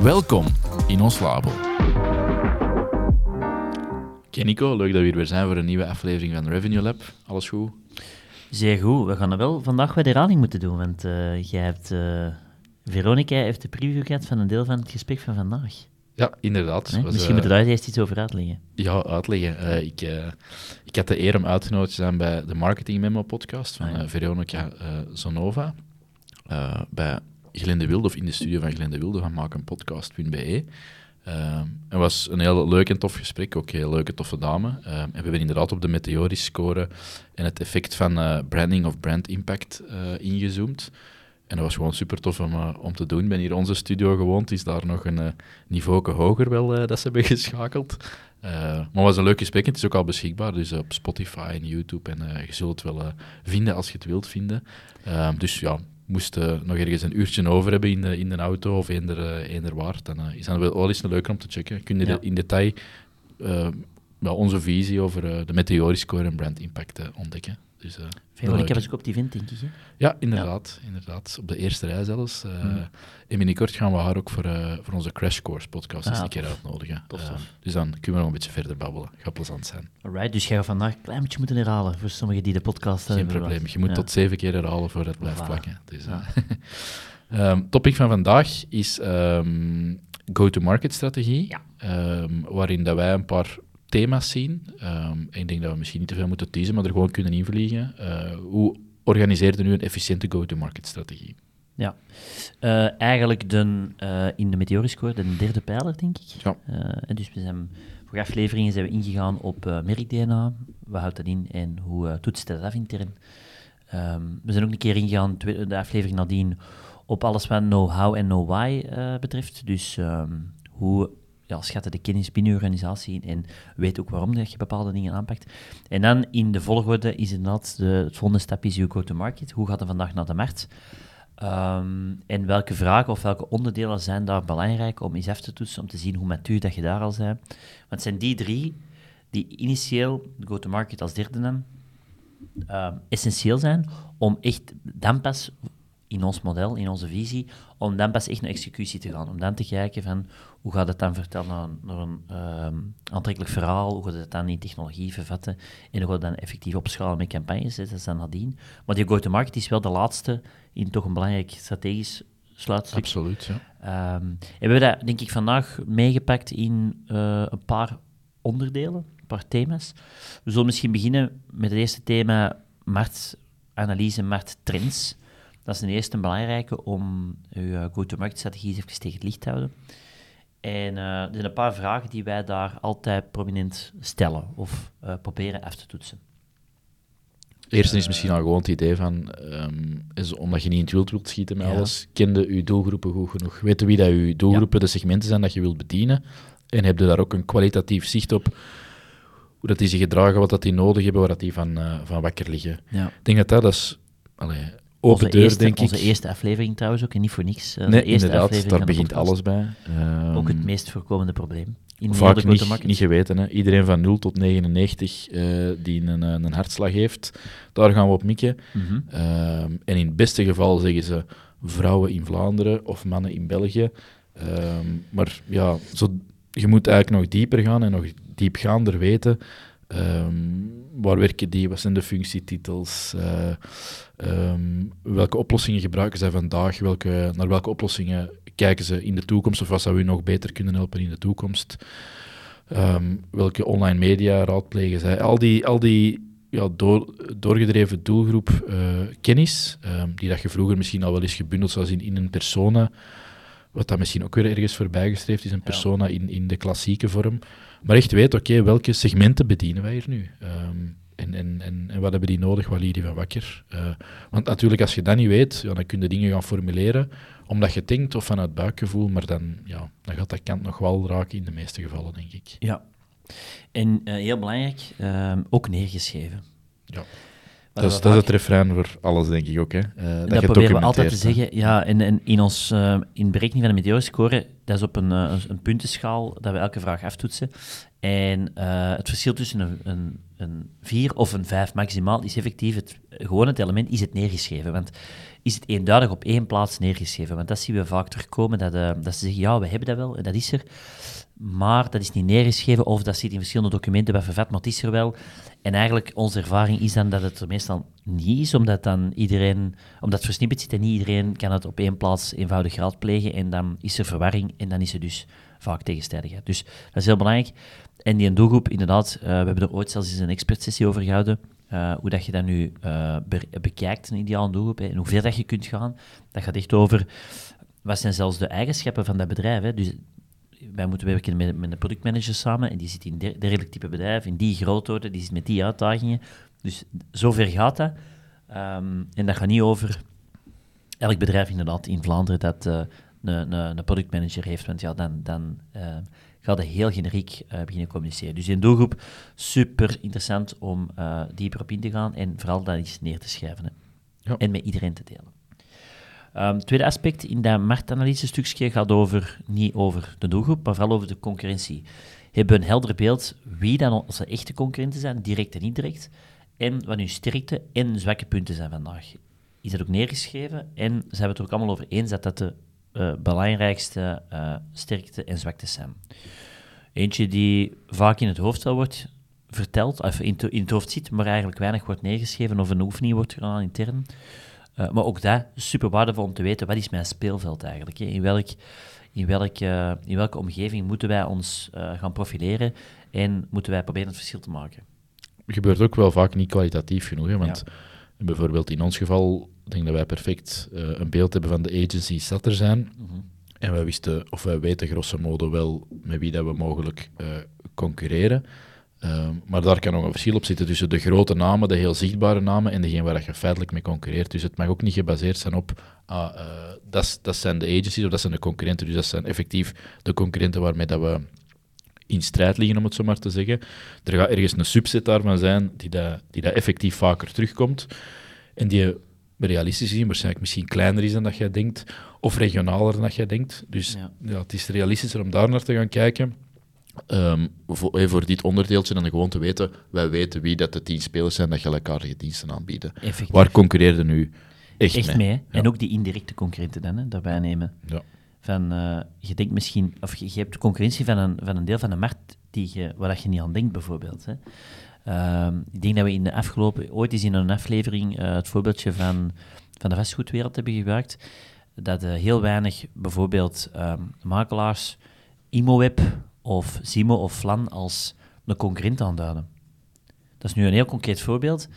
Welkom in ons labo. Oké Nico, leuk dat we hier weer zijn voor een nieuwe aflevering van Revenue Lab. Alles goed? Zeer goed. We gaan er wel vandaag weer de herhaling moeten doen, want uh, jij hebt... Uh, Veronica heeft de preview gehad van een deel van het gesprek van vandaag. Ja, inderdaad. Nee? Was, Misschien uh, moet je daar eerst iets over uitleggen. Ja, uitleggen. Uh, ik, uh, ik had de eer om uitgenodigd te zijn bij de Marketing Memo podcast van ah. Veronica Zonova. bij Glende Wilde, of in de studio van Glende Wilde van maakenpodcast.be. het was een heel leuk en tof gesprek, ook een heel leuke, toffe dame. en we hebben inderdaad op de meteoris score en het effect van branding of brand impact ingezoomd. En dat was gewoon super tof om, uh, om te doen. Ik ben hier onze studio gewoond, is daar nog een uh, niveau hoger wel uh, dat ze hebben geschakeld. maar het was een leuk gesprek het is ook al beschikbaar, dus op Spotify en YouTube. En je zult het wel vinden als je het wilt vinden. Ehm, dus ja, moest nog ergens een uurtje over hebben in de, in de auto of eender, eender waard, dan is dat wel, wel eens leuker om te checken. Kun je ja. in detail onze visie over de meteoriscore en brand impact ontdekken. Dus, uh, Veronica was ook op die vind, denk ik. Hè? Ja, inderdaad, ja. inderdaad. Op de eerste rij zelfs. Uh, mm. En binnenkort gaan we haar ook voor, uh, voor onze Crash Course podcast ah, eens een keer uitnodigen. Uh, dus dan kunnen we nog een beetje verder babbelen. Gaat plezant zijn. Alright, dus jij gaat vandaag een klein beetje moeten herhalen voor sommigen die de podcast Geen probleem. Je moet ja. tot zeven keer herhalen voor het blijft plakken. Dus, um, topic van vandaag is um, go-to-market strategie. Um, waarin dat wij een paar thema's zien. Um, ik denk dat we misschien niet te veel moeten teasen, maar er gewoon kunnen invliegen. Uh, hoe organiseerde nu een efficiënte go-to-market strategie? Ja, uh, eigenlijk de, uh, in de Meteoriscore de derde pijler, denk ik. Ja. dus we zijn, voor afleveringen zijn we ingegaan op merk-DNA. Wat houdt dat in en hoe toetst dat af intern? Um, we zijn ook een keer ingegaan, de aflevering nadien, op alles wat know-how en know-why betreft. Dus um, hoe ja, schatten de kennis binnen je organisatie en weet ook waarom dat je bepaalde dingen aanpakt. En dan in de volgorde is inderdaad de, het volgende stap is je go-to-market. Hoe gaat het vandaag naar de markt? Um, en welke vragen of welke onderdelen zijn daar belangrijk om eens even te toetsen, om te zien hoe matuur dat je daar al bent. Want het zijn die drie die initieel, go-to-market als derde dan, uh, essentieel zijn om echt dan pas in ons model, in onze visie, om dan pas echt naar executie te gaan. Om dan te kijken van hoe gaat het dan vertellen naar, naar een uh, aantrekkelijk verhaal, hoe gaat het dan in technologie vervatten en hoe gaat het dan effectief opschalen met campagnes, dat is dan nadien. Maar die go-to-market is wel de laatste in toch een belangrijk strategisch sluitstuk. Absoluut, ja. Um, en we hebben dat, denk ik, vandaag meegepakt in uh, een paar onderdelen, een paar thema's. We zullen misschien beginnen met het eerste thema marktanalyse, markttrends. Dat is ten eerste belangrijke om je go-to-market-strategie even tegen het licht te houden. En uh, er zijn een paar vragen die wij daar altijd prominent stellen of uh, proberen af te toetsen. Eerst is misschien al gewoon het idee van, um, is omdat je niet in het wild wilt schieten met ja. alles, kende je doelgroepen goed genoeg? Weten wie dat je doelgroepen, ja. de segmenten zijn dat je wilt bedienen? En heb je daar ook een kwalitatief zicht op hoe dat die zich gedragen, wat dat die nodig hebben, waar dat die van, uh, van wakker liggen? Ja. Ik denk dat dat, dat is... Allee, open deur, eerste, denk ik. Onze eerste aflevering trouwens ook, en niet voor niks. Uh, nee, inderdaad, daar begint alles bij. Um, ook het meest voorkomende probleem. In vaak niet, niet geweten. Hè. Iedereen van 0 tot 99 uh, die een, een hartslag heeft, daar gaan we op mikken. Mm -hmm. um, en in het beste geval zeggen ze vrouwen in Vlaanderen of mannen in België. Um, maar ja, zo, je moet eigenlijk nog dieper gaan en nog diepgaander weten Um, waar werken die? Wat zijn de functietitels? Uh, um, welke oplossingen gebruiken zij vandaag? Welke, naar welke oplossingen kijken ze in de toekomst? Of wat zou u nog beter kunnen helpen in de toekomst? Um, welke online media raadplegen zij? Al die, al die ja, door, doorgedreven doelgroep uh, kennis, die dat je vroeger misschien al wel eens gebundeld zou zien in een persona, wat dat misschien ook weer ergens voorbijgestreefd is, een persona in, in de klassieke vorm. Maar echt weet, oké, okay, welke segmenten bedienen wij hier nu? Um, En, en, en, en wat hebben die nodig? Wat liet die van wakker? Uh, want natuurlijk, als je dat niet weet, ja, dan kun je dingen gaan formuleren omdat je denkt of vanuit buikgevoel, maar dan, ja, dan gaat dat kant nog wel raken in de meeste gevallen, denk ik. Ja. En uh, heel belangrijk, uh, ook neergeschreven. Ja. Dat is, dat is het refrein voor alles, denk ik ook. Hè? Uh, dat, dat proberen we altijd te zeggen. Ja, en, en in, ons, uh, in berekening van de meteorscore, dat is op een, uh, een puntenschaal dat we elke vraag aftoetsen. En het verschil tussen een, een, een 4 of een 5 maximaal is effectief het, gewoon het element, is het neergeschreven. Want is het eenduidig op één plaats neergeschreven? Want dat zien we vaak terugkomen, dat, dat ze zeggen, ja, we hebben dat wel, en dat is er maar dat is niet neergeschreven of dat zit in verschillende documenten bij vervet, maar het is er wel. En eigenlijk, onze ervaring is dan dat het er meestal niet is, omdat dan iedereen, omdat het versnipperd zit en niet iedereen kan het op één plaats eenvoudig raadplegen en dan is er verwarring en dan is er dus vaak tegenstrijdigheid. Dus dat is heel belangrijk. En die doelgroep, inderdaad, uh, we hebben er ooit zelfs eens een expertsessie over gehouden, uh, hoe dat je dat nu uh, bekijkt, een ideale doelgroep, en hoe ver dat je kunt gaan. Dat gaat echt over wat zijn zelfs de eigenschappen van dat bedrijf. Hè? Dus wij moeten werken met, met een productmanager samen en die zit in dergelijk type bedrijf, in die grootorde, die zit met die uitdagingen. Dus zover gaat dat. Um, en dat gaat niet over elk bedrijf inderdaad in Vlaanderen dat uh, een, een, een productmanager heeft, want ja, dan, dan uh, gaat het heel generiek uh, beginnen communiceren. Dus in doelgroep super interessant om dieper op in te gaan en vooral dat eens neer te schrijven hè. Ja. en met iedereen te delen. Um, tweede aspect in dat marktanalyse-stukje gaat over, niet over de doelgroep, maar vooral over de concurrentie. Hebben een helder beeld wie dan onze echte concurrenten zijn, direct en indirect, en wat hun sterkte en zwakke punten zijn vandaag. Is dat ook neergeschreven en zijn we het er ook allemaal over eens dat dat de uh, belangrijkste uh, sterkte en zwaktes zijn. Eentje die vaak in het hoofd wordt verteld, of in, in het hoofd zit, maar eigenlijk weinig wordt neergeschreven of een oefening wordt gedaan intern. Uh, maar ook dat is super waardevol om te weten, wat is mijn speelveld eigenlijk? Hè? In, welk, in, welk, uh, in welke omgeving moeten wij ons uh, gaan profileren en moeten wij proberen het verschil te maken? Het gebeurt ook wel vaak niet kwalitatief genoeg, hè? want ja. bijvoorbeeld in ons geval denk ik dat wij perfect een beeld hebben van de agencies dat er zijn. Mm -hmm. En wij wisten, of wij weten grosso modo wel met wie dat we mogelijk concurreren. Um, maar daar kan nog een verschil op zitten tussen de grote namen, de heel zichtbare namen, en degene waar je feitelijk mee concurreert. Dus het mag ook niet gebaseerd zijn op, ah, uh, dat, dat zijn de agencies of dat zijn de concurrenten. Dus dat zijn effectief de concurrenten waarmee dat we in strijd liggen, om het zo maar te zeggen. Er gaat ergens een subset daarvan zijn die dat, die dat effectief vaker terugkomt. En die realistisch gezien waarschijnlijk misschien kleiner is dan dat jij denkt, of regionaler dan dat jij denkt. Dus ja. ja het is realistischer om daar naar te gaan kijken. Um, voor, voor, dit onderdeeltje dan gewoon te weten, wij weten wie dat de tien spelers zijn dat gelijkaardige diensten aanbieden. Effectief. Waar concurreerde nu echt, echt mee? mee En ook die indirecte concurrenten dan, hè, daarbij nemen. Ja. Van, uh, je denkt misschien, of je, je, hebt de concurrentie van een, van een deel van de markt die je, waar je niet aan denkt, bijvoorbeeld. Hè. Um, ik denk dat we in de afgelopen, ooit eens in een aflevering uh, het voorbeeldje van, van de vastgoedwereld hebben gebruikt. Dat uh, heel weinig, bijvoorbeeld um, makelaars, ImoWeb of Simo of Flan als een concurrent aanduiden. Dat is nu een heel concreet voorbeeld,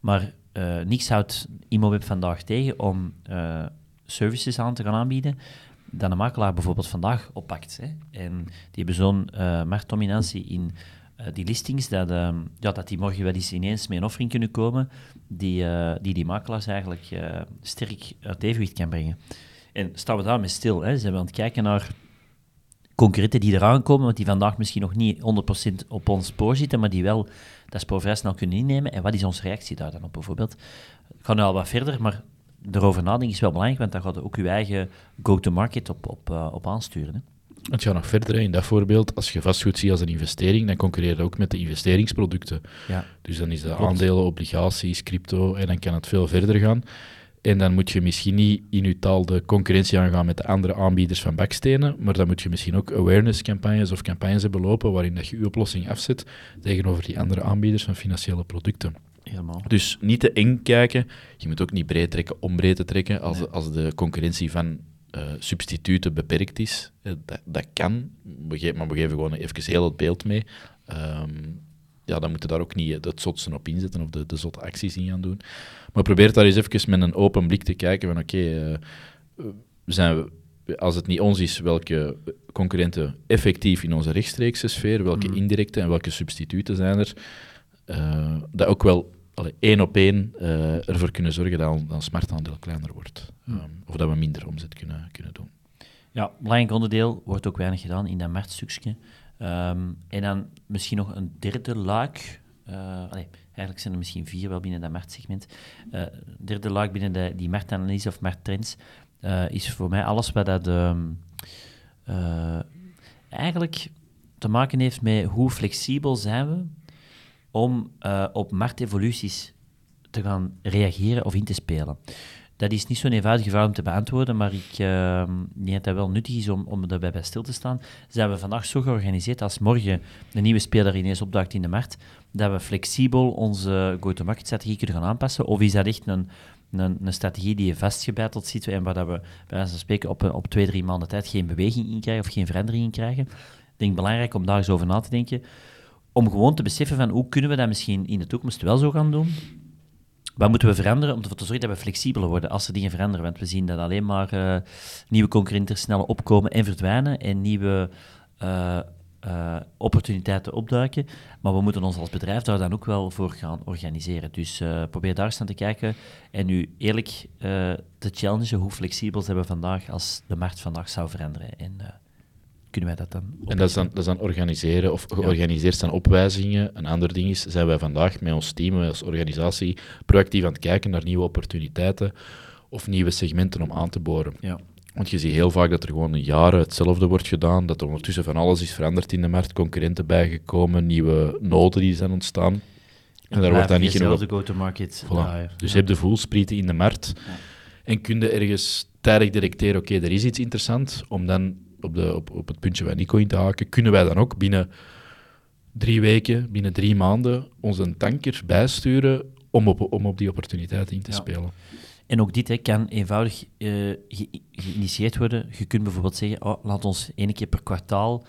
maar uh, niks houdt ImoWeb vandaag tegen om uh, services aan te gaan aanbieden dat een makelaar bijvoorbeeld vandaag oppakt. Hè. En die hebben zo'n uh, marktdominantie in die listings, dat, uh, ja, dat die morgen wel eens ineens met een offering kunnen komen die die, die makelaars eigenlijk sterk uit evenwicht kan brengen. En staan we daarmee stil. Hè. Ze hebben aan het kijken naar concurrenten die eraan komen, want die vandaag misschien nog niet 100% op ons spoor zitten, maar die wel dat spoor vrij snel kunnen innemen. En wat is onze reactie daar dan op bijvoorbeeld? Ik ga nu al wat verder, maar erover nadenken is wel belangrijk, want daar gaat ook uw eigen go-to-market op, op, uh, op aansturen. Hè. Het gaat nog verder in dat voorbeeld. Als je vastgoed ziet als een investering, dan concurreer je ook met de investeringsproducten. Ja. Dus dan is dat aandelen, obligaties, crypto en dan kan het veel verder gaan. En dan moet je misschien niet in je taal de concurrentie aangaan met de andere aanbieders van bakstenen, maar dan moet je misschien ook awareness-campagnes of campagnes hebben lopen waarin dat je je oplossing afzet tegenover die andere aanbieders van financiële producten. Helemaal. Dus niet te eng kijken. Je moet ook niet breed trekken om breed te trekken als, als de concurrentie van uh, substituten beperkt is. Eh, dat, dat kan, maar we geven gewoon even heel het beeld mee. Um, ja, dan moeten daar ook niet het zotsen op inzetten of de, de zotte acties in gaan doen. Maar probeer daar eens even met een open blik te kijken van oké, okay, uh, zijn we als het niet ons is, welke concurrenten effectief in onze rechtstreekse sfeer, welke mm. indirecte en welke substituten zijn er. dat ook wel allee, één op één uh, ervoor kunnen zorgen dat ons marktaandeel kleiner wordt. Um, of dat we minder omzet kunnen, kunnen doen. Ja, belangrijk onderdeel wordt ook weinig gedaan in dat marktstukje. Um, en dan misschien nog een derde luik. Uh, allee, eigenlijk zijn er misschien vier wel binnen dat marktsegment. Uh, derde luik binnen de, die marktanalyse of markttrends uh, is voor mij alles wat dat um, eigenlijk te maken heeft met hoe flexibel zijn we om op marktevoluties te gaan reageren of in te spelen. Dat is niet zo'n eenvoudige vraag om te beantwoorden, maar ik uh, denk dat dat wel nuttig is om, om daarbij bij stil te staan. Zijn we vandaag zo georganiseerd als morgen een nieuwe speler ineens opduikt in de markt, dat we flexibel onze go-to-market strategie kunnen gaan aanpassen? Of is dat echt een, een, een strategie die je vastgebeiteld ziet en waar dat we bij wijze van spreken op, op twee, drie maanden tijd geen beweging in krijgen of geen verandering in krijgen? Ik denk belangrijk om daar eens over na te denken om gewoon te beseffen van hoe kunnen we dat misschien in de toekomst wel zo gaan doen. Wat moeten we veranderen om ervoor te zorgen dat we flexibeler worden als er dingen veranderen? Want we zien dat alleen maar uh, nieuwe concurrenten sneller opkomen en verdwijnen en nieuwe uh, uh, opportuniteiten opduiken. Maar we moeten ons als bedrijf daar dan ook wel voor gaan organiseren. Dus probeer daar eens aan te kijken en nu eerlijk te challengen hoe flexibel zijn we vandaag als de markt vandaag zou veranderen. En, kunnen wij dat dan En dat is dan, dat is dan organiseren of georganiseerd zijn opwijzingen. Een ander ding is, zijn wij vandaag met ons team, als organisatie, proactief aan het kijken naar nieuwe opportuniteiten of nieuwe segmenten om aan te boren. Ja. Want je ziet heel vaak dat er gewoon jaren hetzelfde wordt gedaan, dat er ondertussen van alles is veranderd in de markt, concurrenten bijgekomen, nieuwe noden die zijn ontstaan. En, daar wordt dan niet genoeg... go-to-market voilà. Dus je hebt de voelsprieten in de markt en kun je ergens tijdig directeren, oké, er is iets interessant, om dan op, de, op, op het puntje waar Nico in te haken, kunnen wij dan ook binnen drie weken, binnen drie maanden, onze tanker bijsturen om op, om op die opportuniteiten in te spelen. En ook dit hè, kan eenvoudig uh, geïnitieerd worden. Je kunt bijvoorbeeld zeggen, oh, laat ons één keer per kwartaal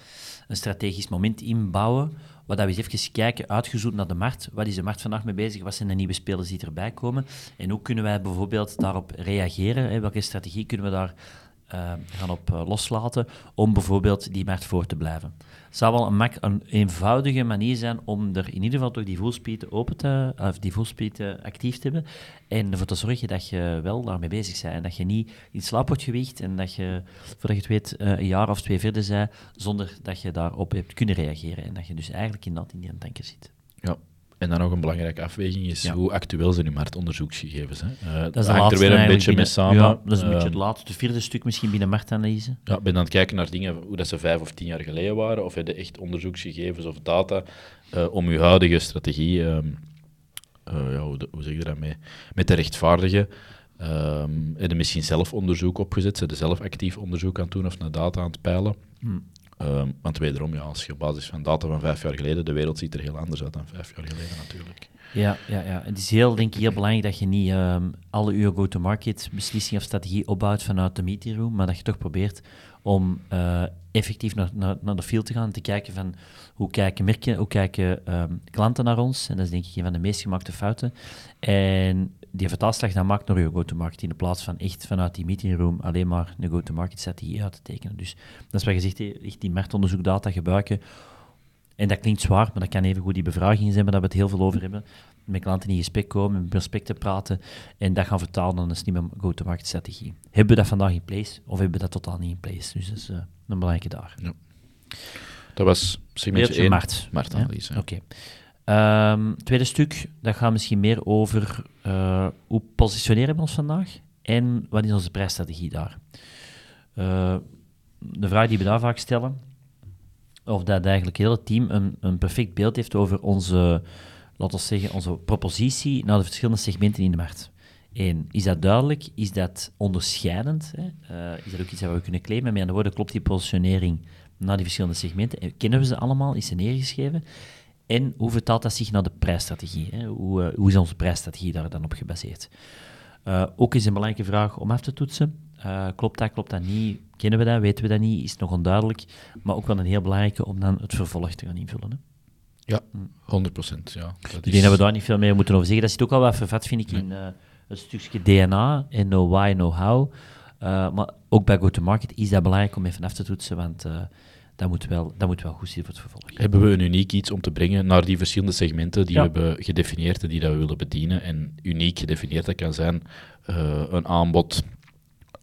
een strategisch moment inbouwen, waar we eens even kijken, uitgezoomd naar de markt. Wat is de markt vandaag mee bezig? Wat zijn de nieuwe spelers die erbij komen? En hoe kunnen wij bijvoorbeeld daarop reageren? Hè? Welke strategie kunnen we daar uh, gaan op uh, loslaten om bijvoorbeeld die markt voor te blijven. Het zou wel een, een, eenvoudige manier zijn om er in ieder geval toch die voelspieten open te, of die voelspieten actief te hebben en ervoor te zorgen dat je wel daarmee bezig bent en dat je niet in slaap wordt gewicht en dat je, voordat je het weet, uh, een jaar of twee verder bent zonder dat je daarop hebt kunnen reageren en dat je dus eigenlijk in dat in die tanker zit. Ja, en dan nog een belangrijke afweging is hoe actueel zijn uw marktonderzoeksgegevens. Hè? Uh, dat is hangt er weer een beetje mee samen. Ja, dat is een beetje het laatste, vierde stuk misschien binnen marktanalyse. Ja, ben aan het kijken naar dingen, hoe dat ze vijf of tien jaar geleden waren, of heb je echt onderzoeksgegevens of data uh, om uw huidige strategie, uh, ja, hoe, hoe, zeg je dat, mee, met te rechtvaardigen. Um, heb je misschien zelf onderzoek opgezet, ze zelf actief onderzoek aan het doen of naar data aan het peilen. Hmm. Um, want wederom, ja, als je op basis van data van vijf jaar geleden, de wereld ziet er heel anders uit dan vijf jaar geleden natuurlijk. Ja, ja, ja. het is heel, denk ik, heel belangrijk dat je niet um, alle uw go-to-market beslissing of strategie opbouwt vanuit de meeting room, maar dat je toch probeert om uh, effectief naar, naar, naar, de field te gaan en te kijken van hoe kijken merken, hoe kijken um, klanten naar ons. En dat is denk ik een van de meest gemaakte fouten. En die vertaalslag dan maakt naar je go-to-market in plaats van echt vanuit die meeting room alleen maar een go-to-market strategie uit te tekenen. Dus dat is wat je zegt, echt die marktonderzoekdata gebruiken. En dat klinkt zwaar, maar dat kan even goed die bevragingen zijn waar we het heel veel over hebben. Met klanten in gesprek komen, met prospecten praten en dat gaan vertalen naar een slimme go-to-market strategie. Hebben we dat vandaag in place of hebben we dat totaal niet in place? Dus dat is uh, een belangrijke daar. Ja. Dat was segmentje 1, markt. marktanalyse. Ja? Oké. Um, tweede stuk, dat gaat misschien meer over uh, hoe positioneren we ons vandaag en wat is onze prijsstrategie daar. Uh, de vraag die we daar vaak stellen, of dat eigenlijk het hele team een, een perfect beeld heeft over onze, laten we zeggen, onze propositie naar de verschillende segmenten in de markt. Eén, is dat duidelijk? Is dat onderscheidend? Hè? Uh, is dat ook iets wat we kunnen claimen? Met andere woorden, klopt die positionering naar die verschillende segmenten? Kennen we ze allemaal? Is ze neergeschreven? En hoe vertaalt dat zich naar de prijsstrategie? Hè? Hoe, uh, hoe, is onze prijsstrategie daar dan op gebaseerd? Uh, ook is een belangrijke vraag om af te toetsen. Uh, klopt dat, klopt dat niet? Kennen we dat, weten we dat niet? Is het nog onduidelijk? Maar ook wel een heel belangrijke om dan het vervolg te gaan invullen. Hè? Ja, 100 procent. Ja. Dat ik denk dat we daar niet veel meer moeten over zeggen. Dat zit ook al wat vervat, vind ik, in het stukje DNA en know why, know how. maar ook bij go-to-market is dat belangrijk om even af te toetsen, want dat moet wel, dat moet wel goed zijn voor het vervolg. Hebben we een uniek iets om te brengen naar die verschillende segmenten die we hebben gedefinieerd en die dat we willen bedienen? En uniek gedefinieerd, dat kan zijn uh, een aanbod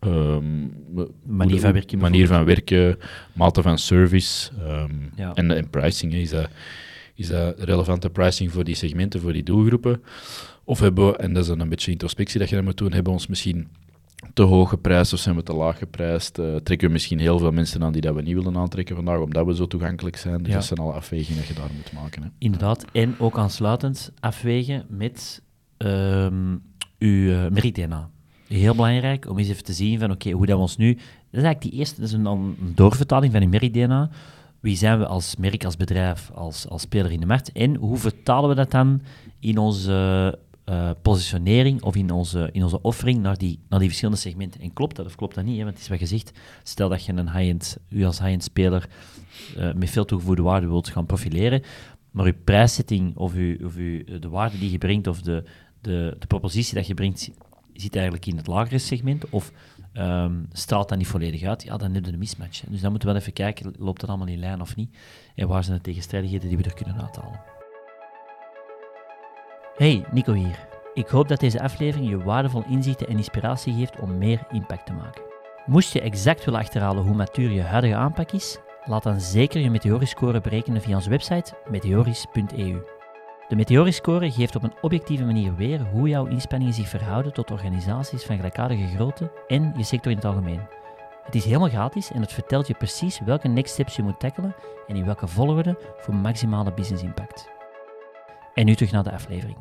Um, manier van werken. Manier van werken, mate van service um, ja. en, en, pricing. Is dat, is dat relevante pricing voor die segmenten, voor die doelgroepen? Of hebben we, en dat is dan een beetje introspectie dat je dan moet doen, hebben we ons misschien te hoog geprijsd of zijn we te laag geprijsd? Uh, trekken we misschien heel veel mensen aan die dat we niet willen aantrekken vandaag, omdat we zo toegankelijk zijn? Dus dat zijn alle afwegingen dat je daar moet maken. Hè. Inderdaad, en ook aansluitend afwegen met um, uw uh, meritdna. Heel belangrijk om eens even te zien van oké, hoe dat we ons nu... Dat is eigenlijk die eerste, dat is een, een doorvertaling van uw meritdna. Wie zijn we als merk, als bedrijf, als, als speler in de markt? En hoe vertalen we dat dan in onze uh, positionering of in onze, in onze offering naar die, naar die verschillende segmenten. En klopt dat of klopt dat niet? Hè? Want het is wat gezegd, stel dat je een high-end, u als high-end speler uh, met veel toegevoegde waarde wilt gaan profileren, maar uw prijszetting of, uw, of uw, de waarde die je brengt of de, de, de propositie dat je brengt, zit eigenlijk in het lagere segment of um, straalt dat niet volledig uit, ja, dan heb je een mismatch. Dus dan moeten we wel even kijken, loopt dat allemaal in lijn of niet? En waar zijn de tegenstrijdigheden die we er kunnen uithalen? Hey, Nico hier. Ik hoop dat deze aflevering je waardevol inzichten en inspiratie geeft om meer impact te maken. Moest je exact willen achterhalen hoe matuur je huidige aanpak is, laat dan zeker je Meteoriscore berekenen via onze website meteoris.eu. De Meteoriscore geeft op een objectieve manier weer hoe jouw inspanningen zich verhouden tot organisaties van gelijkaardige grootte en je sector in het algemeen. Het is helemaal gratis en het vertelt je precies welke next steps je moet tackelen en in welke volgorde voor maximale business impact. En nu terug naar de aflevering.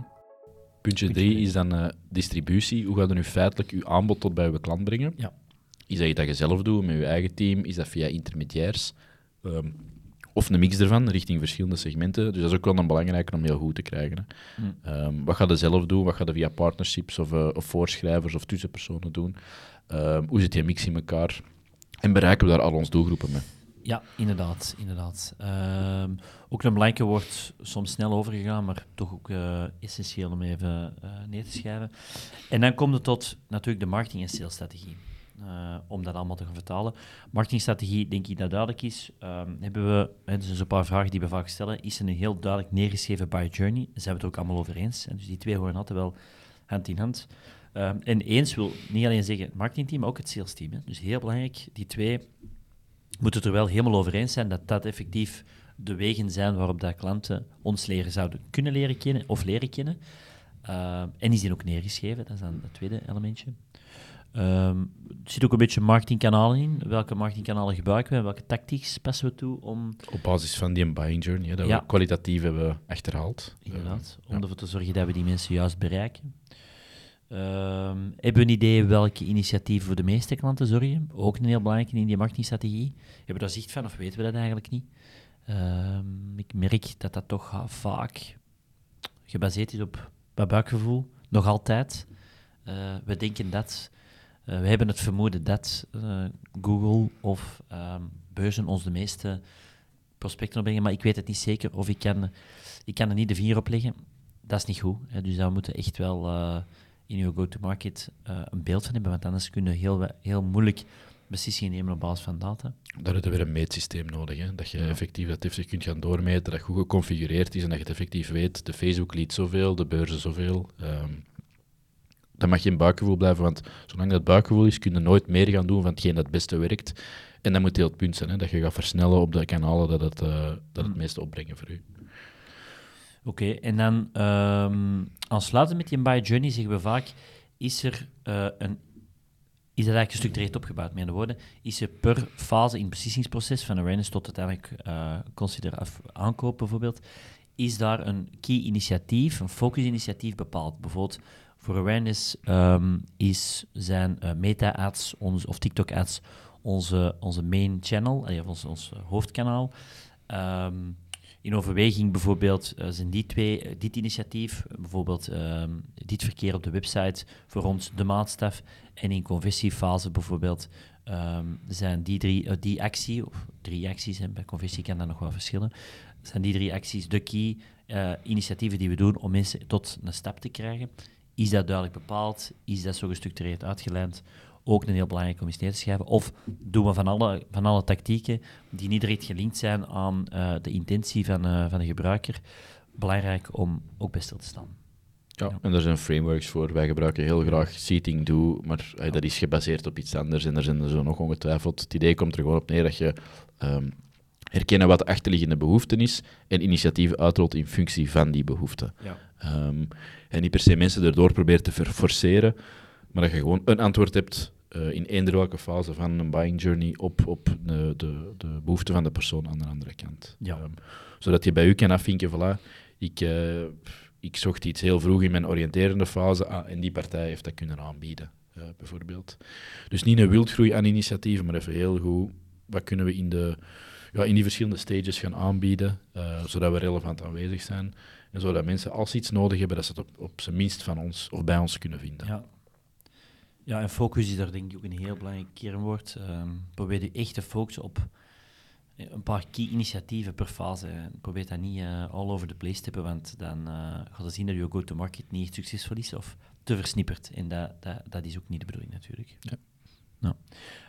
Puntje 3 is dan uh, distributie. Hoe gaat je nu feitelijk je aanbod tot bij je klant brengen? Ja. Is dat je dat je zelf doet met je eigen team? Is dat via intermediairs? Um, of een mix ervan, richting verschillende segmenten. Dus dat is ook wel een belangrijke om heel goed te krijgen. Hè. Mm. Um, wat ga je zelf doen? Wat ga je via partnerships of, uh, of voorschrijvers of tussenpersonen doen? Um, hoe zit die mix in elkaar? En bereiken we daar al onze doelgroepen mee? Ja, inderdaad. inderdaad. Ook een belangrijke wordt soms snel overgegaan, maar toch ook uh, essentieel om even uh, neer te schrijven. En dan komt het tot natuurlijk de marketing- en salesstrategie. Uh, om dat allemaal te gaan vertalen. Marketingstrategie, denk ik dat duidelijk is. Um, hebben we, hè, dus een paar vragen die we vaak stellen, is een heel duidelijk neergeschreven buy journey? Daar zijn we het ook allemaal over eens. Hè? Dus die twee horen altijd wel hand in hand. Um, en eens wil niet alleen zeggen het marketingteam, maar ook het salesteam. Hè? Dus heel belangrijk, die twee moeten het er wel helemaal over eens zijn dat dat effectief de wegen zijn waarop dat klanten ons leren zouden kunnen leren kennen of leren kennen. Uh, en is die ook neergeschreven, dat is dan het tweede elementje. Um, er zit ook een beetje marketingkanalen in. Welke marketingkanalen gebruiken we en welke tactics passen we toe om... Op basis van die buying journey, dat we kwalitatief hebben achterhaald. Inderdaad, om ervoor te zorgen dat we die mensen juist bereiken. Um, hebben we een idee welke initiatieven voor de meeste klanten zorgen? Ook een heel belangrijke in die marketingstrategie. Hebben we daar zicht van of weten we dat eigenlijk niet? Um, ik merk dat dat toch vaak gebaseerd is op buikgevoel, nog altijd. Uh, we denken dat, uh, we hebben het vermoeden dat uh, Google of um, beurzen ons de meeste prospecten opbrengen, maar ik weet het niet zeker of ik kan, ik kan er niet de vinger op leggen. Dat is niet goed. Dus daar moeten echt wel in je go-to-market een beeld van hebben, want anders kun je heel, heel moeilijk beslissingen nemen op basis van data. Daar heb je weer een meetsysteem nodig, hè? dat je effectief dat effectief kunt gaan doormeten, dat goed geconfigureerd is en dat je het effectief weet, de Facebook liet zoveel, de beurzen zoveel. Um, dat mag geen buikgevoel blijven, want zolang dat buikgevoel is, kun je nooit meer gaan doen van hetgeen dat het beste werkt. En dat moet heel het punt zijn, hè? dat je gaat versnellen op de kanalen dat het, uh, dat het mm. meeste opbrengen voor u. Oké, en dan um, ehm, aansluitend met die buy journey zeggen we vaak, is er uh, een is dat eigenlijk gestructureerd opgebouwd, met andere woorden, is er per fase in het beslissingsproces, van awareness tot uiteindelijk uh, consider aankoop bijvoorbeeld, is daar een key initiatief, een focus initiatief bepaald. Bijvoorbeeld voor awareness um, is zijn uh, meta-ads of TikTok-ads onze, onze main channel, uh, ons, ons hoofdkanaal. Um, in overweging bijvoorbeeld uh, zijn die twee, eh, dit initiatief, bijvoorbeeld ehm, dit verkeer op de website voor ons de maatstaf en in conversiefase bijvoorbeeld um, zijn die drie, uh, die actie, of drie acties, hè, bij conversie kan dat nog wel verschillen, zijn die drie acties de key initiatieven die we doen om mensen tot een stap te krijgen. Is dat duidelijk bepaald? Is dat zo gestructureerd uitgelijnd? Ook een heel belangrijk om eens neer te schrijven. Of doen we van alle, van alle tactieken die niet direct gelinkt zijn aan uh, de intentie van, uh, van de gebruiker, belangrijk om ook bij stil te staan. Ja, en er zijn frameworks voor. Wij gebruiken heel graag Seating Do, maar uh, dat is gebaseerd op iets anders. En er zijn er zo nog ongetwijfeld. Het idee komt er gewoon op neer dat je um, herkennen wat de achterliggende behoefte is en initiatieven uitrolt in functie van die behoefte. Ja. Um, en niet per se mensen erdoor probeert te forceren, maar dat je gewoon een antwoord hebt uh, in eender welke fase van een buying journey op, op de, de, de behoefte van de persoon aan de andere kant. Ja. Um, zodat je bij u kan afvinken, voilà, ik, uh, ik zocht iets heel vroeg in mijn oriënterende fase ah, en die partij heeft dat kunnen aanbieden, uh, bijvoorbeeld. Dus niet een wildgroei aan initiatieven, maar even heel goed, wat kunnen we in, de, ja, in die verschillende stages gaan aanbieden, zodat we relevant aanwezig zijn. En zodat mensen, als ze iets nodig hebben, dat ze het op, op zijn minst van ons of bij ons kunnen vinden. Ja. Ja, en focus is daar denk ik ook een heel belangrijk kernwoord. Um, probeer je echt te focussen op een paar key initiatieven per fase. Probeer dat niet uh, all over the place te hebben, want dan uh, gaat je zien dat je go-to-market niet echt succesvol is of te versnipperd. En dat, dat, dat is ook niet de bedoeling natuurlijk. Ja. Nou.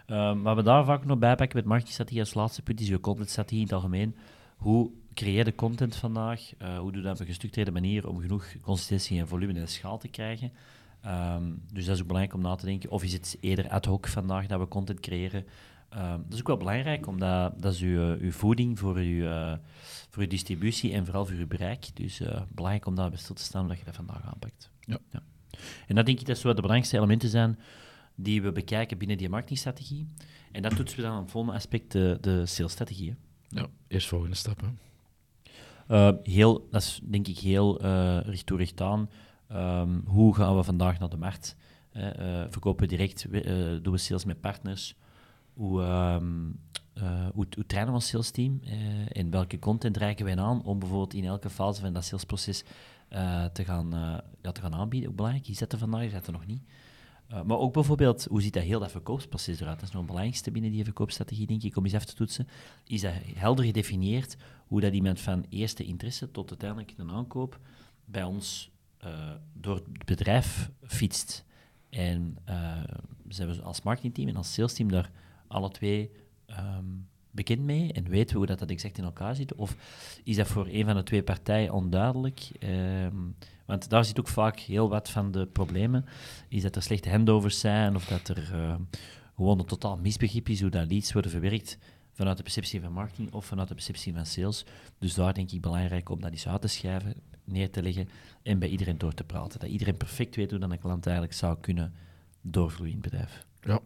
Um, wat we daar vaak nog bijpakken met marketingstrategie als laatste punt is je contentstrategie in het algemeen. Hoe creëer je content vandaag? Uh, hoe doe je dat op een gestructureerde manier om genoeg consistentie en volume en schaal te krijgen? Um, dus dat is ook belangrijk om na te denken. Of is het eerder ad hoc vandaag dat we content creëren? Um, dat is ook wel belangrijk, omdat dat is uw, uw voeding voor uw, uh, voor uw distributie en vooral voor uw bereik. Dus uh, belangrijk om daar bij stil te staan dat je dat vandaag aanpakt. Ja. ja. En dat denk ik dat zo de belangrijkste elementen zijn die we bekijken binnen die marketingstrategie. En dat toetsen we dan op het volgende aspect, de, de salesstrategie. Ja, eerst volgende stappen. Uh, heel, dat is denk ik heel uh, recht toe recht aan. Um, hoe gaan we vandaag naar de markt? Uh, verkopen we direct, doen we sales met partners? Hoe, um, hoe, hoe, trainen we ons salesteam? en welke content reiken wij aan om bijvoorbeeld in elke fase van dat salesproces te, gaan, ja, te gaan aanbieden? Hoe belangrijk is dat er vandaag? Is dat er nog niet? Uh, maar ook bijvoorbeeld, hoe ziet dat heel dat verkoopsproces eruit? Dat is nog het belangrijkste binnen die verkoopstrategie, denk ik, om eens even te toetsen. Is dat helder gedefinieerd hoe dat iemand van eerste interesse tot uiteindelijk een aankoop bij ons uh, door het bedrijf fietst? En uh, zijn we als marketingteam en als salesteam daar alle twee um, bekend mee en weten we hoe dat, dat exact in elkaar zit? Of is dat voor een van de twee partijen onduidelijk? Um, want daar zit ook vaak heel wat van de problemen. Is dat er slechte handovers zijn of dat er uh, gewoon een totaal misbegrip is hoe dat leads worden verwerkt vanuit de perceptie van marketing of vanuit de perceptie van sales. Dus daar denk ik belangrijk om dat eens uit te schrijven, neer te leggen en bij iedereen door te praten. Dat iedereen perfect weet hoe dan een klant eigenlijk zou kunnen doorvloeien in het bedrijf. Ja,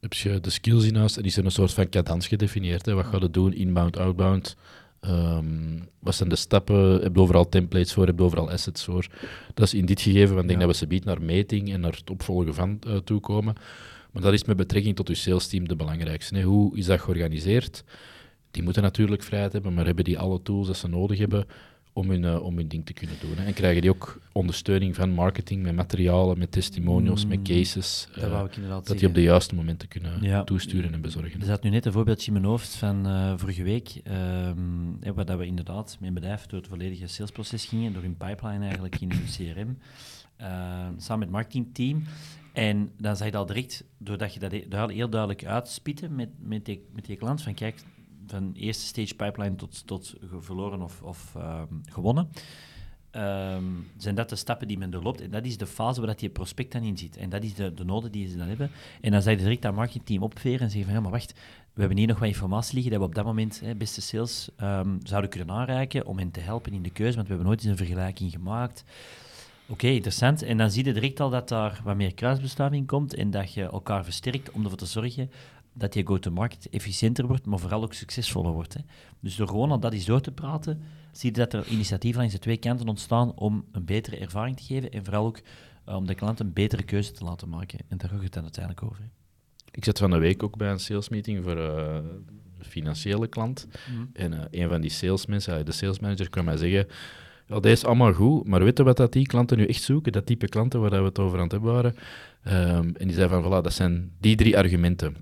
heb je de skills in huis en is er een soort van cadans gedefinieerd. Hè? Wat gaat het doen, inbound, outbound? Um, wat zijn de stappen? Heb je overal templates voor? Heb je overal assets voor? Dat is in dit gegeven, want ik denk dat we ze biedt naar meting en naar het opvolgen van uh, toekomen. Maar dat is met betrekking tot je sales team de belangrijkste. Hè? Hoe is dat georganiseerd? Die moeten natuurlijk vrijheid hebben, maar hebben die alle tools dat ze nodig hebben om hun, uh, om hun ding te kunnen doen. Hè. En krijgen die ook ondersteuning van marketing, met materialen, met testimonials, met mm, cases. Uh, dat die op de juiste momenten kunnen toesturen en bezorgen. Er zat nu net een voorbeeldje in mijn hoofd van uh, vorige week, um, waar dat we inderdaad met een bedrijf door het volledige salesproces gingen, door hun pipeline eigenlijk in hun CRM, samen met het marketingteam. En dan zag je al direct, doordat je dat heel duidelijk uitspieten met, met, die, met die klant, van kijk, van eerste stage pipeline tot, tot verloren of, of um, gewonnen. Um, zijn dat de stappen die men doorloopt. En dat is de fase waar dat je prospect dan in zit. En dat is de, de noden die ze dan hebben. En dan zou je direct dat marketingteam opveren en zeggen van, ja, maar wacht, we hebben hier nog wat informatie liggen dat we op dat moment hè, beste sales um, zouden kunnen aanreiken om hen te helpen in de keuze, want we hebben nooit eens een vergelijking gemaakt. Oké, interessant. En dan zie je direct al dat daar wat meer kruisbestuiving komt en dat je elkaar versterkt om ervoor te zorgen dat je go-to-market efficiënter wordt, maar vooral ook succesvoller wordt. Hè. Dus door gewoon al dat eens door te praten, zie je dat er initiatieven langs de twee kanten ontstaan om een betere ervaring te geven en vooral ook uh, om de klant een betere keuze te laten maken. En daar gaat het dan uiteindelijk over. Ik zat van de week ook bij een salesmeeting voor uh, een financiële klant. Mhm. En uh, een van die salesmensen, de salesmanager, kwam mij zeggen... Ja, dat is allemaal goed, maar weet je wat dat die klanten nu echt zoeken? Dat type klanten waar we het over aan het hebben waren. Um, en die zei van, voilà, dat zijn die drie argumenten.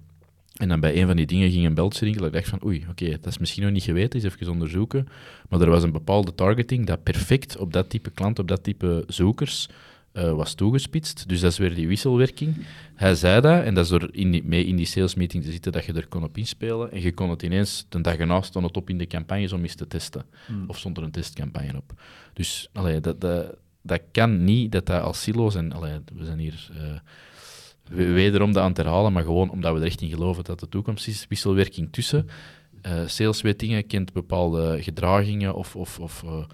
En dan bij een van die dingen ging een beltje rinkelen. Ik dacht van, oei, oké, dat is misschien nog niet geweten, eens even onderzoeken. Maar er was een bepaalde targeting dat perfect op dat type klant, op dat type zoekers, uh, was toegespitst. Dus dat is weer die wisselwerking. Hij zei dat, en dat is door in die, mee in die sales meeting te zitten dat je er kon op inspelen. En je kon het ineens, de dag erna stond het op in de campagnes om eens te testen. Hmm. Of stond er een testcampagne op. Dus allee, dat, dat, dat kan niet dat dat als silo's, en allee, we zijn hier uh, wederom dat aan het herhalen, maar gewoon omdat we er echt in geloven dat de toekomst is, wisselwerking tussen. Uh, sales weet dingen, kent bepaalde gedragingen of, of, of uh,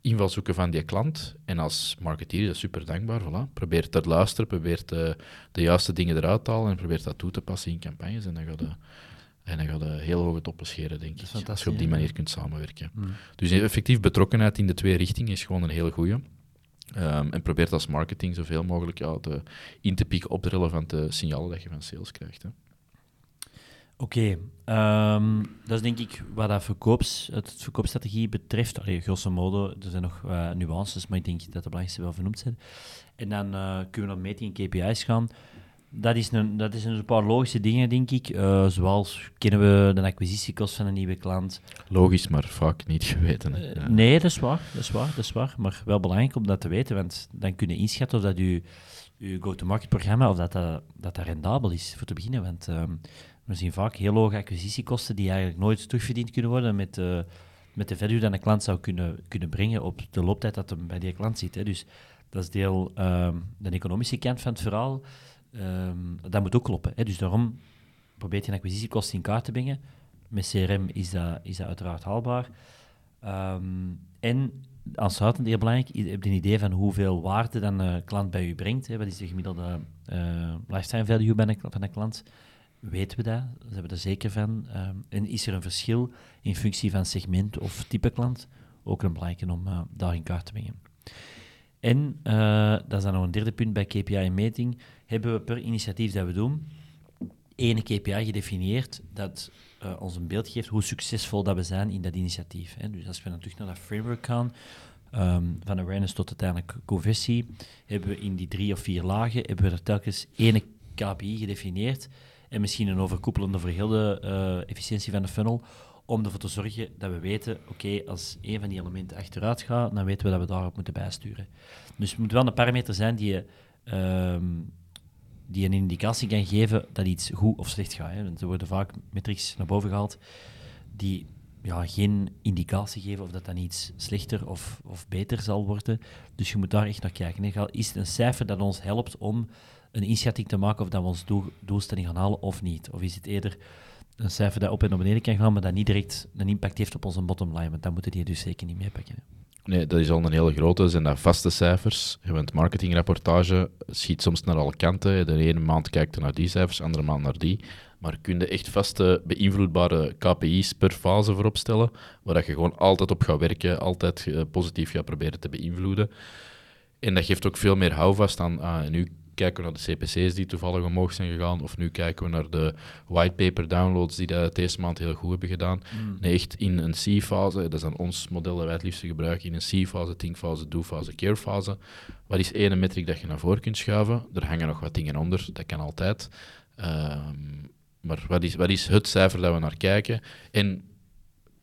invalshoeken van die klant. En als marketeer is dat super dankbaar. Voilà. Probeer te luisteren, probeer de, de juiste dingen eruit te halen en probeer dat toe te passen in campagnes. En dan gaat je, en dan gaat heel hoge toppen scheren, denk ik. Als je op die manier kunt samenwerken. Hmm. Dus effectief betrokkenheid in de twee richtingen is gewoon een hele goede. Um, en probeert als marketing zoveel mogelijk ja, te, in te pieken op de relevante signalen dat je van sales krijgt. Hè. Oké, ehm, dat is denk ik wat dat verkoops, het verkoopstrategie betreft. Allee, grosso modo, er zijn nog uh, nuances, maar ik denk dat de belangrijkste wel vernoemd zijn. En dan uh, kunnen we naar meting en KPI's gaan. Dat, is een, dat is een paar logische dingen, denk ik. Uh, zoals kennen we de acquisitiekost van een nieuwe klant. Logisch, maar vaak niet geweten. Ja. Nee, dat is, waar, dat is waar, dat is waar. Maar wel belangrijk om dat te weten, want dan kun je inschatten of dat je, je go-to-market programma of dat, dat, dat, rendabel is, voor te beginnen. Want ehm, we zien vaak heel hoge acquisitiekosten die eigenlijk nooit terugverdiend kunnen worden met, uh, met de value dat een klant zou kunnen, kunnen brengen op de looptijd dat hem bij die klant zit. Hè. Dus dat is deel um, de economische kant van het verhaal. Um, dat moet ook kloppen. Hè. Dus daarom probeert je een acquisitiekosten in kaart te brengen. Met CRM is dat, is dat uiteraard haalbaar. Um, en aansluitend heel belangrijk, je hebt een idee van hoeveel waarde dan een klant bij u brengt. Hè. Wat is de gemiddelde uh, lifetime value bij een, van een klant? weten we dat, hebben er zeker van. Um, en is er een verschil in functie van segment of type klant? Ook een belangrijke om uh, daar in kaart te brengen. En, uh, dat is dan nog een derde punt bij KPI-meting, hebben we per initiatief dat we doen, ene KPI gedefinieerd dat uh, ons een beeld geeft hoe succesvol dat we zijn in dat initiatief. Hè. Dus als we terug naar dat framework gaan, um, van awareness tot uiteindelijk conversie, hebben we in die drie of vier lagen, hebben we er telkens ene KPI gedefinieerd en misschien een overkoepelende voor uh, efficiëntie van de funnel, om ervoor te zorgen dat we weten, oké, als een van die elementen achteruit gaat, dan weten we dat we daarop moeten bijsturen. Dus het moet wel een parameter zijn die, uh, die een indicatie kan geven dat iets goed of slecht gaat. Hè. Er worden vaak metrics naar boven gehaald die ja, geen indicatie geven of dat dan iets slechter of, of beter zal worden. Dus je moet daar echt naar kijken. Is het een cijfer dat ons helpt om een inschatting te maken of dat we doel, doelstelling gaan halen of niet? Of is het eerder een cijfer dat op en naar beneden kan gaan, maar dat niet direct een impact heeft op onze bottom line? Want dat moeten die dus zeker niet meepakken. Nee, dat is al een hele grote. Zijn dat vaste cijfers? Want marketingrapportage schiet soms naar alle kanten. De ene maand kijkt je naar die cijfers, de andere maand naar die. Maar kun je echt vaste, beïnvloedbare KPI's per fase voorop stellen, waar dat je gewoon altijd op gaat werken, altijd eh, positief gaat proberen te beïnvloeden. En dat geeft ook veel meer houvast aan, nu kijken we naar de CPC's die toevallig omhoog zijn gegaan, of nu kijken we naar de whitepaper downloads die dat deze maand heel goed hebben gedaan. Mm. Nee, echt in een C-fase, dat is dan ons model dat wij het liefst gebruiken, in een C-fase, think-fase, do-fase, care-fase. Wat is één metric dat je naar voren kunt schuiven? Er hangen nog wat dingen onder, dat kan altijd. Ehm, maar wat is, wat is het cijfer dat we naar kijken? En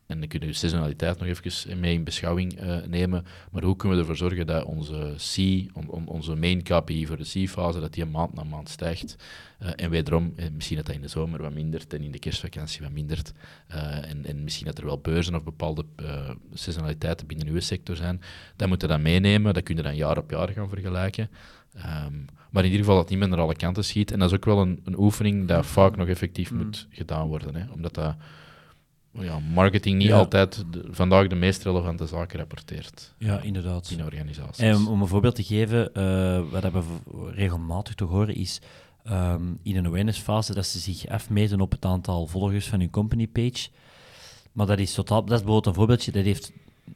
en dan kunnen we seasonaliteit nog even mee in beschouwing uh, nemen. Maar hoe kunnen we ervoor zorgen dat onze C, on, onze main KPI voor de C-fase, dat die maand na maand stijgt. Uh, en wederom, eh, misschien dat dat in de zomer wat mindert en in de kerstvakantie wat mindert. en, en misschien dat er wel beurzen of bepaalde seasonaliteiten binnen uw sector zijn. Dat moeten we dan meenemen. Dat kun je dan jaar op jaar gaan vergelijken. Um, maar in ieder geval dat niet meer naar alle kanten schiet. En dat is ook wel een, een oefening dat vaak nog effectief mm. moet gedaan worden. Hè, omdat dat ja, marketing niet altijd vandaag de meest relevante zaken rapporteert. Ja, inderdaad. In organisaties. En om een voorbeeld te geven, uh, wat we regelmatig te horen is um, in een awareness fase dat ze zich afmeten op het aantal volgers van hun company page. Maar dat is totaal, dat is bijvoorbeeld een voorbeeldje, dat heeft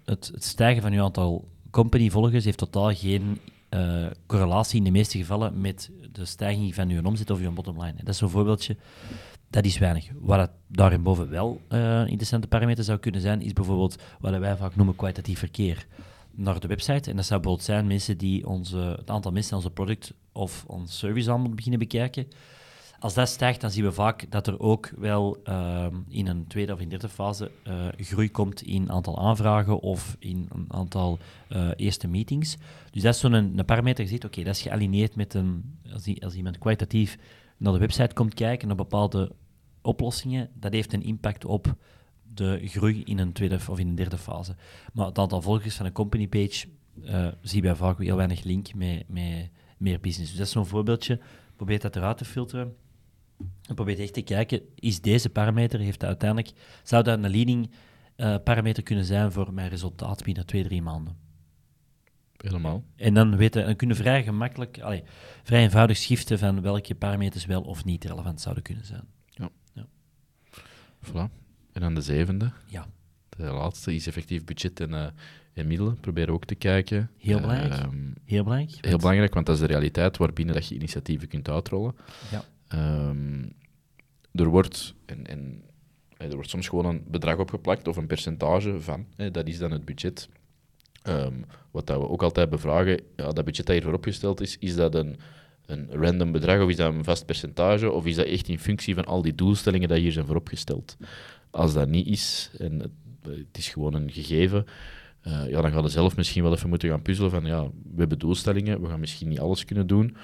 het, het stijgen van uw aantal company volgers heeft totaal geen uh, correlatie in de meeste gevallen met de stijging van uw omzet of uw bottom line. Dat is een voorbeeldje dat is weinig. Wat het boven wel uh, interessante parameter zou kunnen zijn, is bijvoorbeeld wat wij vaak noemen kwalitatief verkeer naar de website. En dat zou bijvoorbeeld zijn mensen die onze, het aantal mensen onze product of ons service aanbod beginnen bekijken. als dat stijgt, dan zien we vaak dat er ook wel ehm, in een tweede of in derde fase uh, groei komt in aantal aanvragen of in een aantal eerste meetings. Dus dat is zo'n een, parameter, je ziet, oké, dat is gealineerd met een, als, als iemand kwalitatief naar de website komt kijken, naar bepaalde oplossingen, dat heeft een impact op de groei in een tweede of in een derde fase. Maar het aantal volgers van een company page uh, zie je vaak heel weinig link met, met meer business. Dus dat is zo'n voorbeeldje. Probeer dat eruit te filteren. En probeer echt te kijken, is deze parameter, heeft dat uiteindelijk, zou dat een leading uh, parameter kunnen zijn voor mijn resultaat binnen twee, drie maanden? Helemaal. En dan, weten, dan kunnen vrij gemakkelijk, vrij eenvoudig schiften van welke parameters wel of niet relevant zouden kunnen zijn. Ja. ja. Voilà. En dan de zevende. Ja. De laatste is effectief budget en, uh, en middelen. Proberen ook te kijken. Heel belangrijk. Uh, heel belangrijk. Heel belangrijk, want dat is de realiteit waarbinnen dat je initiatieven kunt uitrollen. Ja. Um, er wordt, en, en, er wordt soms gewoon een bedrag opgeplakt of een percentage van. Hè, dat is dan het budget. Um, wat dat we ook altijd bevragen, ja, dat budget dat hiervoor opgesteld is, is dat een, een random bedrag of is dat een vast percentage of is dat echt in functie van al die doelstellingen die hier zijn vooropgesteld? Als dat niet is en het, het is gewoon een gegeven, uh, ja, dan gaan we zelf misschien wel even moeten gaan puzzelen van ja, we hebben doelstellingen, we gaan misschien niet alles kunnen doen.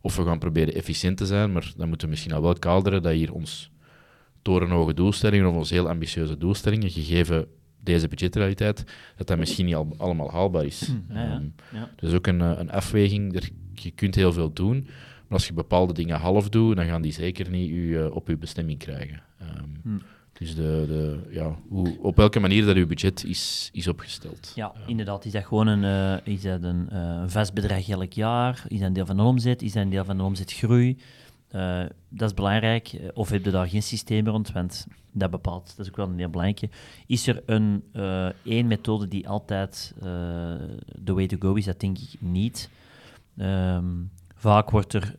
Of we gaan proberen efficiënt te zijn, maar dan moeten we misschien al wel kaderen dat hier ons torenhoge doelstellingen of onze heel ambitieuze doelstellingen, gegeven deze budgetrealiteit, dat dat misschien niet al, allemaal haalbaar is. Hm, ja, ja. Um, ja. Dus ook een, een afweging. Er, je kunt heel veel doen, maar als je bepaalde dingen half doet, dan gaan die zeker niet u, uh, op uw bestemming krijgen. Um, hm. Dus de, de, ja, hoe, op welke manier dat uw budget is, is opgesteld. Ja, inderdaad. Is dat gewoon een, uh, is dat een uh, vast bedrag elk jaar? Is dat een deel van de omzet? Is dat een deel van de omzetgroei? Uh, dat is belangrijk. Of heb je daar geen systeem rond? Want dat bepaalt, dat is ook wel een heel belangrijke. Is er een één methode die altijd de way to go is? Dat denk ik niet. Um, vaak wordt er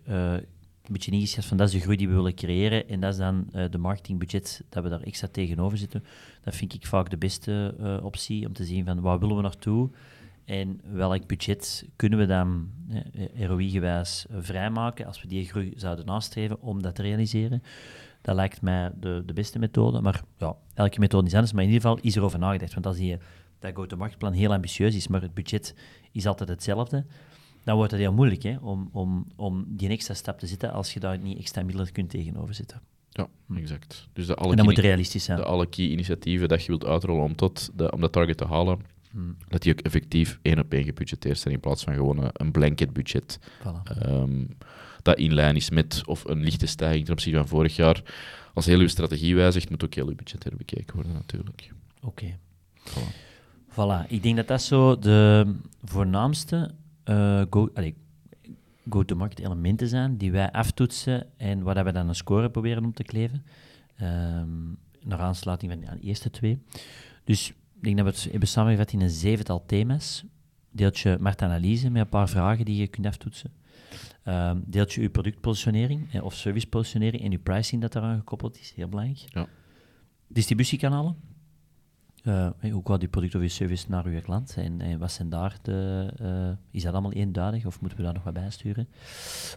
een beetje ingeschat van dat is de groei die we willen creëren en dat is dan uh, de marketingbudget dat we daar extra tegenover zitten. Dat vind ik vaak de beste uh, optie om te zien van waar willen we naartoe en welk budget kunnen we dan ROI-gewijs vrijmaken als we die groei zouden nastreven om dat te realiseren. Dat lijkt mij de, de beste methode, maar ja, elke methode is anders, maar in ieder geval is er over nagedacht. Want als je dat go-to-market heel ambitieus is, maar het budget is altijd hetzelfde, dan wordt het heel moeilijk hè, om, om, om die extra stap te zetten als je daar niet extra middelen kunt tegenover zetten. Ja, exact. Dus de alle en dat moet realistisch zijn. De alle key initiatieven dat je wilt uitrollen om, tot de, om dat target te halen, hmm. dat die ook effectief één op één gebudgeteerd zijn in plaats van gewoon een blanket budget. Voilà. Um, dat in lijn is met of een lichte stijging ten opzichte van vorig jaar. Als heel uw strategie wijzigt, moet ook heel uw budget herbekeken worden natuurlijk. Oké. Okay. Voilà. voilà. Ik denk dat dat zo de voornaamste uh, go, go-to-market elementen zijn die wij aftoetsen en waar we dan een score proberen om te kleven. Um, naar aansluiting van de eerste twee. Dus ik denk dat we het hebben samengevat in een zevental thema's. Deeltje marktanalyse met een paar vragen die je kunt aftoetsen. Um, deeltje uw productpositionering eh, of servicepositionering en uw pricing dat daaraan gekoppeld is, heel belangrijk. Ja. Distributiekanalen, uh, hoe gaat die product of je service naar uw klant? En, en wat zijn daar de, uh, is dat allemaal eenduidig of moeten we daar nog wat bij sturen?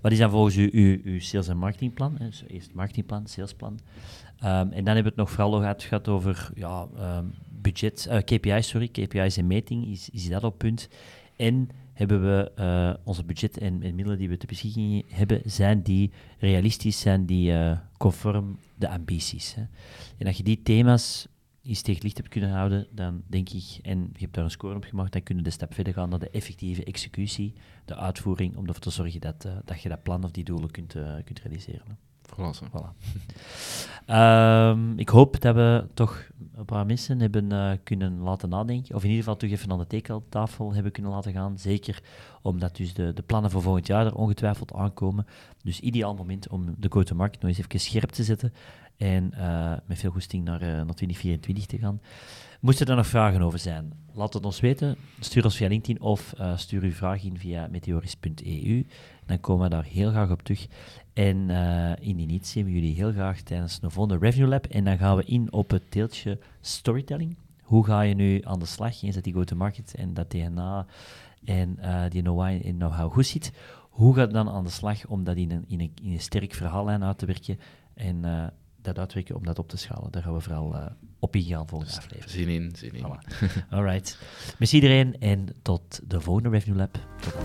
Wat is dan volgens u uw, uw sales- en marketingplan? Dus eerst marketingplan, salesplan. Um, en dan hebben we het nog vooral nog gehad over ja, um, budget, uh, KPI, sorry, KPI's en meting, is, is dat op punt? En hebben we uh, onze budget en, en, middelen die we te beschikking hebben, zijn die realistisch, zijn die uh, conform de ambities. Hè? En dat je die thema's iets tegen licht hebt kunnen houden, dan denk ik, en je hebt daar een score op gemaakt, dan kunnen we de stap verder gaan naar de effectieve executie, de uitvoering, om ervoor te zorgen dat, uh, dat je dat plan of die doelen kunt, kunt realiseren. Voilà. voilà. um, ik hoop dat we toch een paar mensen hebben uh, kunnen laten nadenken, of in ieder geval toch even aan de tekeltafel hebben kunnen laten gaan. Zeker omdat dus de, de plannen voor volgend jaar er ongetwijfeld aankomen. Dus ideaal moment om de go-to-market nog eens even scherp te zetten en uh, met veel goesting naar, uh, naar 2024 te gaan. Moesten er nog vragen over zijn? Laat het ons weten. Stuur ons via LinkedIn of stuur uw vraag in via meteoris.eu. Dan komen we daar heel graag op terug. En indien niet, zien we jullie heel graag tijdens de volgende Review Lab. En dan gaan we in op het deeltje storytelling. Hoe ga je nu aan de slag, eens dat die go-to-market en dat DNA en die know-how know goed zit? Hoe gaat het dan aan de slag om dat in een, in een, in een sterk verhaallijn uit te werken en uh, dat uitwerken om dat op te schalen? Daar gaan we vooral op ingaan volgende dus aflevering. Zin in, zin in. Voilà. All right. Merci iedereen en tot de volgende Revenue Lab. Tot dan.